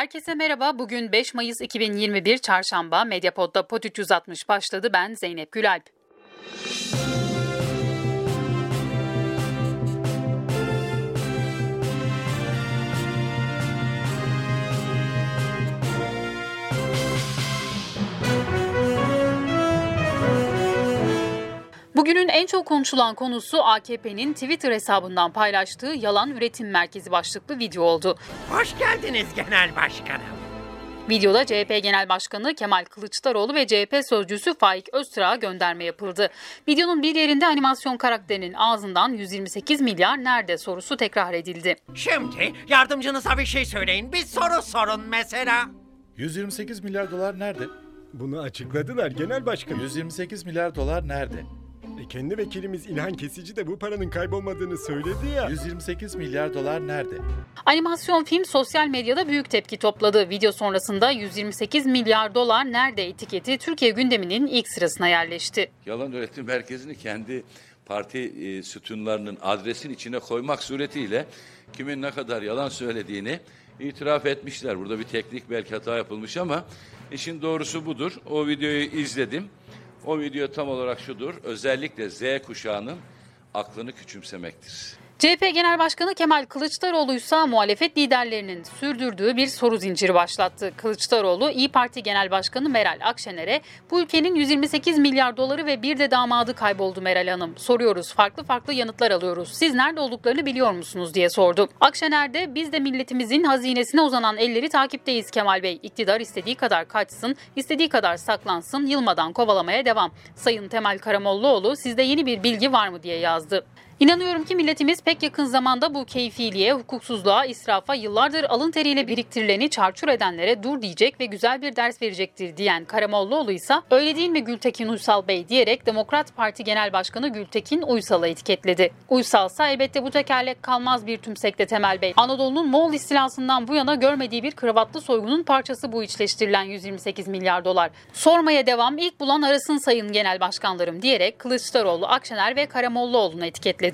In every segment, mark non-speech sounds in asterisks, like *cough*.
Herkese merhaba. Bugün 5 Mayıs 2021 Çarşamba. Medyapod'da Pod 360 başladı. Ben Zeynep Gülalp. Bugünün en çok konuşulan konusu AKP'nin Twitter hesabından paylaştığı yalan üretim merkezi başlıklı video oldu. Hoş geldiniz genel başkanım. Videoda CHP Genel Başkanı Kemal Kılıçdaroğlu ve CHP sözcüsü Faik Öztürk'a gönderme yapıldı. Videonun bir yerinde animasyon karakterinin ağzından 128 milyar nerede sorusu tekrar edildi. Şimdi yardımcınıza bir şey söyleyin. Bir soru sorun mesela. 128 milyar dolar nerede? Bunu açıkladılar genel başkanım. 128 milyar dolar nerede? E, kendi vekilimiz İlhan Kesici de bu paranın kaybolmadığını söyledi ya. 128 milyar dolar nerede? Animasyon film sosyal medyada büyük tepki topladı. Video sonrasında 128 milyar dolar nerede etiketi Türkiye gündeminin ilk sırasına yerleşti. yalan üretim merkezini kendi parti e, sütunlarının adresin içine koymak suretiyle kimin ne kadar yalan söylediğini itiraf etmişler. Burada bir teknik belki hata yapılmış ama işin doğrusu budur. O videoyu izledim. O video tam olarak şudur. Özellikle Z kuşağının aklını küçümsemektir. CHP Genel Başkanı Kemal Kılıçdaroğlu ise muhalefet liderlerinin sürdürdüğü bir soru zinciri başlattı. Kılıçdaroğlu, İyi Parti Genel Başkanı Meral Akşener'e bu ülkenin 128 milyar doları ve bir de damadı kayboldu Meral Hanım. Soruyoruz, farklı farklı yanıtlar alıyoruz. Siz nerede olduklarını biliyor musunuz diye sordu. Akşener de biz de milletimizin hazinesine uzanan elleri takipteyiz Kemal Bey. İktidar istediği kadar kaçsın, istediği kadar saklansın, yılmadan kovalamaya devam. Sayın Temel Karamollaoğlu sizde yeni bir bilgi var mı diye yazdı. İnanıyorum ki milletimiz pek yakın zamanda bu keyfiliğe, hukuksuzluğa, israfa, yıllardır alın teriyle biriktirileni çarçur edenlere dur diyecek ve güzel bir ders verecektir diyen Karamollaoğlu ise öyle değil mi Gültekin Uysal Bey diyerek Demokrat Parti Genel Başkanı Gültekin Uysal'ı etiketledi. Uysal ise elbette bu tekerlek kalmaz bir tümsekte Temel Bey. Anadolu'nun Moğol istilasından bu yana görmediği bir kravatlı soygunun parçası bu içleştirilen 128 milyar dolar. Sormaya devam ilk bulan arasın sayın genel başkanlarım diyerek Kılıçdaroğlu, Akşener ve Karamollaoğlu'nu etiketledi.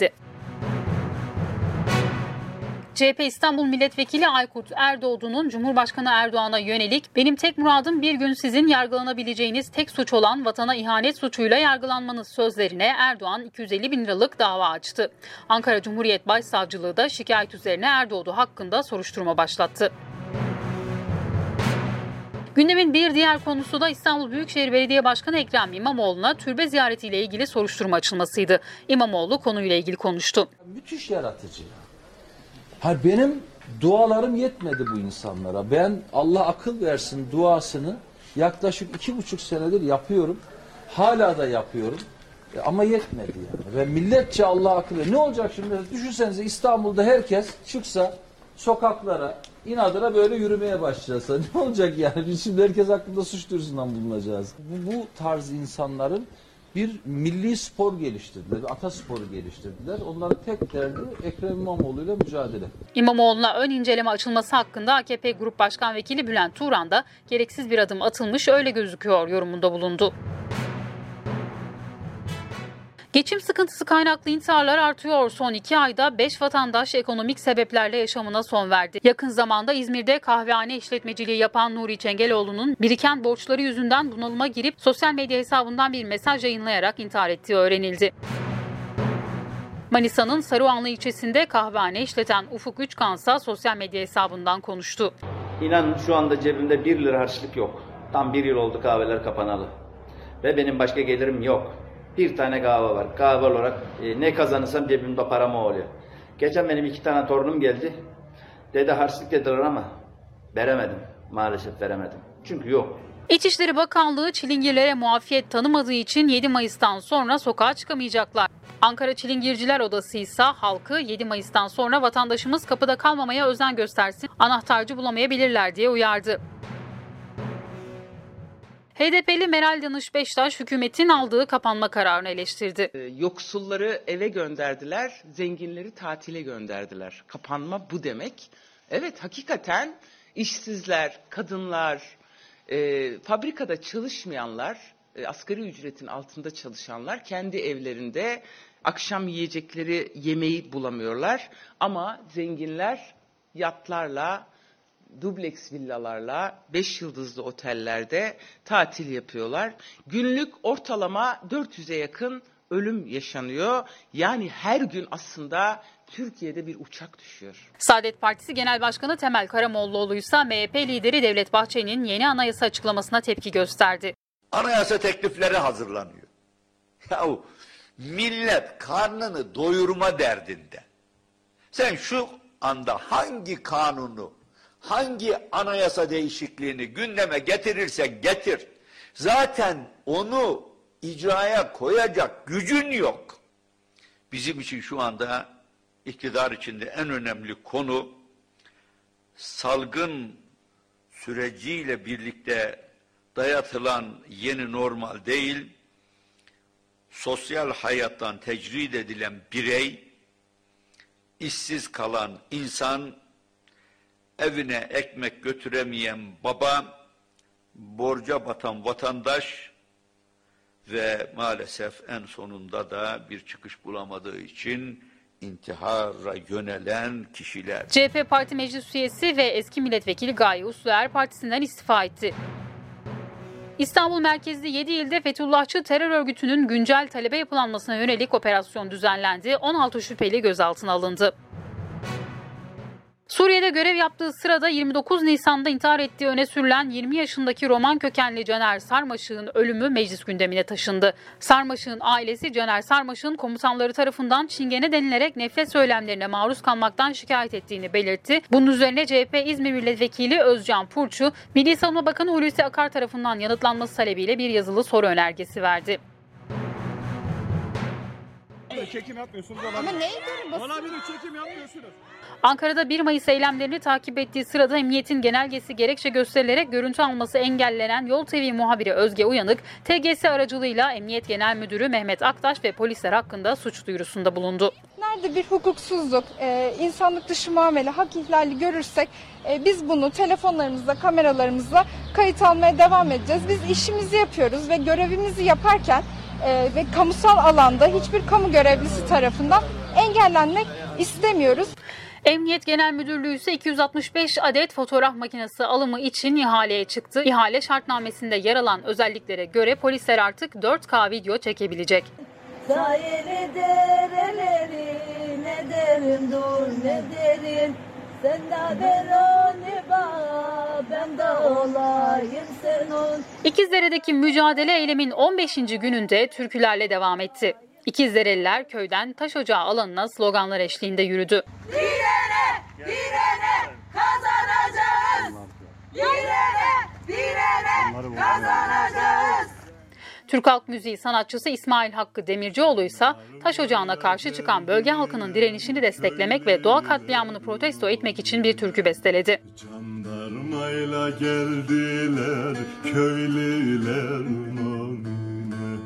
CHP İstanbul Milletvekili Aykut Erdoğdu'nun Cumhurbaşkanı Erdoğan'a yönelik benim tek muradım bir gün sizin yargılanabileceğiniz tek suç olan vatana ihanet suçuyla yargılanmanız sözlerine Erdoğan 250 bin liralık dava açtı. Ankara Cumhuriyet Başsavcılığı da şikayet üzerine Erdoğdu hakkında soruşturma başlattı. Gündemin bir diğer konusu da İstanbul Büyükşehir Belediye Başkanı Ekrem İmamoğlu'na türbe ziyaretiyle ilgili soruşturma açılmasıydı. İmamoğlu konuyla ilgili konuştu. Müthiş yaratıcı. Ha benim dualarım yetmedi bu insanlara. Ben Allah akıl versin duasını yaklaşık iki buçuk senedir yapıyorum. Hala da yapıyorum. E, Ama yetmedi yani. Ve milletçe Allah akıl ver. Ne olacak şimdi? Düşünsenize İstanbul'da herkes çıksa sokaklara inadına böyle yürümeye başlasa *laughs* ne olacak yani? Biz şimdi herkes hakkında suç duyurusundan bulunacağız. Bu, bu tarz insanların bir milli spor geliştirdiler, bir atasporu geliştirdiler. Onların tek derdi Ekrem İmamoğlu ile mücadele. İmamoğlu'na ön inceleme açılması hakkında AKP Grup Başkan Vekili Bülent Turan da gereksiz bir adım atılmış öyle gözüküyor yorumunda bulundu. Geçim sıkıntısı kaynaklı intiharlar artıyor. Son iki ayda 5 vatandaş ekonomik sebeplerle yaşamına son verdi. Yakın zamanda İzmir'de kahvehane işletmeciliği yapan Nuri Çengeloğlu'nun biriken borçları yüzünden bunalıma girip sosyal medya hesabından bir mesaj yayınlayarak intihar ettiği öğrenildi. Manisa'nın Saruhanlı ilçesinde kahvehane işleten Ufuk Üçkansa sosyal medya hesabından konuştu. İnanın şu anda cebimde 1 lira harçlık yok. Tam bir yıl oldu kahveler kapanalı. Ve benim başka gelirim yok. Bir tane kahve var. Kahve olarak e, ne kazanırsam cebimde param oluyor. Geçen benim iki tane torunum geldi. Dede harçlık dediler ama veremedim. Maalesef veremedim. Çünkü yok. İçişleri Bakanlığı çilingirlere muafiyet tanımadığı için 7 Mayıs'tan sonra sokağa çıkamayacaklar. Ankara Çilingirciler Odası ise halkı 7 Mayıs'tan sonra vatandaşımız kapıda kalmamaya özen göstersin, anahtarcı bulamayabilirler diye uyardı. HDP'li Meral Danış Beştaş hükümetin aldığı kapanma kararını eleştirdi. Ee, Yoksulları eve gönderdiler, zenginleri tatile gönderdiler. Kapanma bu demek. Evet hakikaten işsizler, kadınlar, e, fabrikada çalışmayanlar, e, asgari ücretin altında çalışanlar kendi evlerinde akşam yiyecekleri yemeği bulamıyorlar. Ama zenginler yatlarla, dubleks villalarla 5 yıldızlı otellerde tatil yapıyorlar. Günlük ortalama 400'e yakın ölüm yaşanıyor. Yani her gün aslında Türkiye'de bir uçak düşüyor. Saadet Partisi Genel Başkanı Temel Karamollaoğlu ise MHP lideri Devlet Bahçeli'nin yeni anayasa açıklamasına tepki gösterdi. Anayasa teklifleri hazırlanıyor. Yahu millet karnını doyurma derdinde. Sen şu anda hangi kanunu, hangi anayasa değişikliğini gündeme getirirsen getir. Zaten onu icraya koyacak gücün yok. Bizim için şu anda iktidar içinde en önemli konu salgın süreciyle birlikte dayatılan yeni normal değil, sosyal hayattan tecrid edilen birey, işsiz kalan insan, evine ekmek götüremeyen baba, borca batan vatandaş ve maalesef en sonunda da bir çıkış bulamadığı için intihara yönelen kişiler. CHP Parti Meclis Üyesi ve eski milletvekili Gaye Usluer partisinden istifa etti. İstanbul merkezli 7 ilde Fethullahçı terör örgütünün güncel talebe yapılanmasına yönelik operasyon düzenlendi. 16 şüpheli gözaltına alındı. Suriye'de görev yaptığı sırada 29 Nisan'da intihar ettiği öne sürülen 20 yaşındaki Roman kökenli Caner Sarmaşık'ın ölümü meclis gündemine taşındı. Sarmaşık'ın ailesi Caner Sarmaşık'ın komutanları tarafından çingene denilerek nefret söylemlerine maruz kalmaktan şikayet ettiğini belirtti. Bunun üzerine CHP İzmir Milletvekili Özcan Purçu, Milli Savunma Bakanı Hulusi Akar tarafından yanıtlanması talebiyle bir yazılı soru önergesi verdi. Çekim yapmıyorsunuz Ama neye göre basın? Olabilir çekim yapmıyorsunuz. Ankara'da 1 Mayıs eylemlerini takip ettiği sırada emniyetin genelgesi gerekçe gösterilerek görüntü alması engellenen Yol TV muhabiri Özge Uyanık, TGS aracılığıyla Emniyet Genel Müdürü Mehmet Aktaş ve polisler hakkında suç duyurusunda bulundu. Nerede bir hukuksuzluk, e, insanlık dışı muamele, hak ihlali görürsek e, biz bunu telefonlarımızla, kameralarımızla kayıt almaya devam edeceğiz. Biz işimizi yapıyoruz ve görevimizi yaparken e, ve kamusal alanda hiçbir kamu görevlisi tarafından engellenmek istemiyoruz. Emniyet Genel Müdürlüğü ise 265 adet fotoğraf makinesi alımı için ihaleye çıktı. İhale şartnamesinde yer alan özelliklere göre polisler artık 4K video çekebilecek. Sahili dereleri ne derin dur ne derin Sen de ben İkizdere'deki mücadele eylemin 15. gününde türkülerle devam etti. İkizdereliler köyden taş ocağı alanına sloganlar eşliğinde yürüdü. Direne direne kazanacağız Direne direne kazanacağız Türk Halk Müziği sanatçısı İsmail Hakkı Demircioğlu ise taş ocağına karşı çıkan bölge halkının direnişini desteklemek ve doğa katliamını protesto etmek için bir türkü besteledi. Jandarmayla geldiler köylüler önüne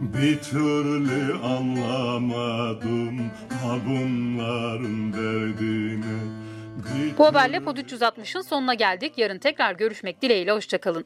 Bir türlü anlamadım ha bunların derdini Bu haberle Pod 360'ın sonuna geldik. Yarın tekrar görüşmek dileğiyle. Hoşçakalın.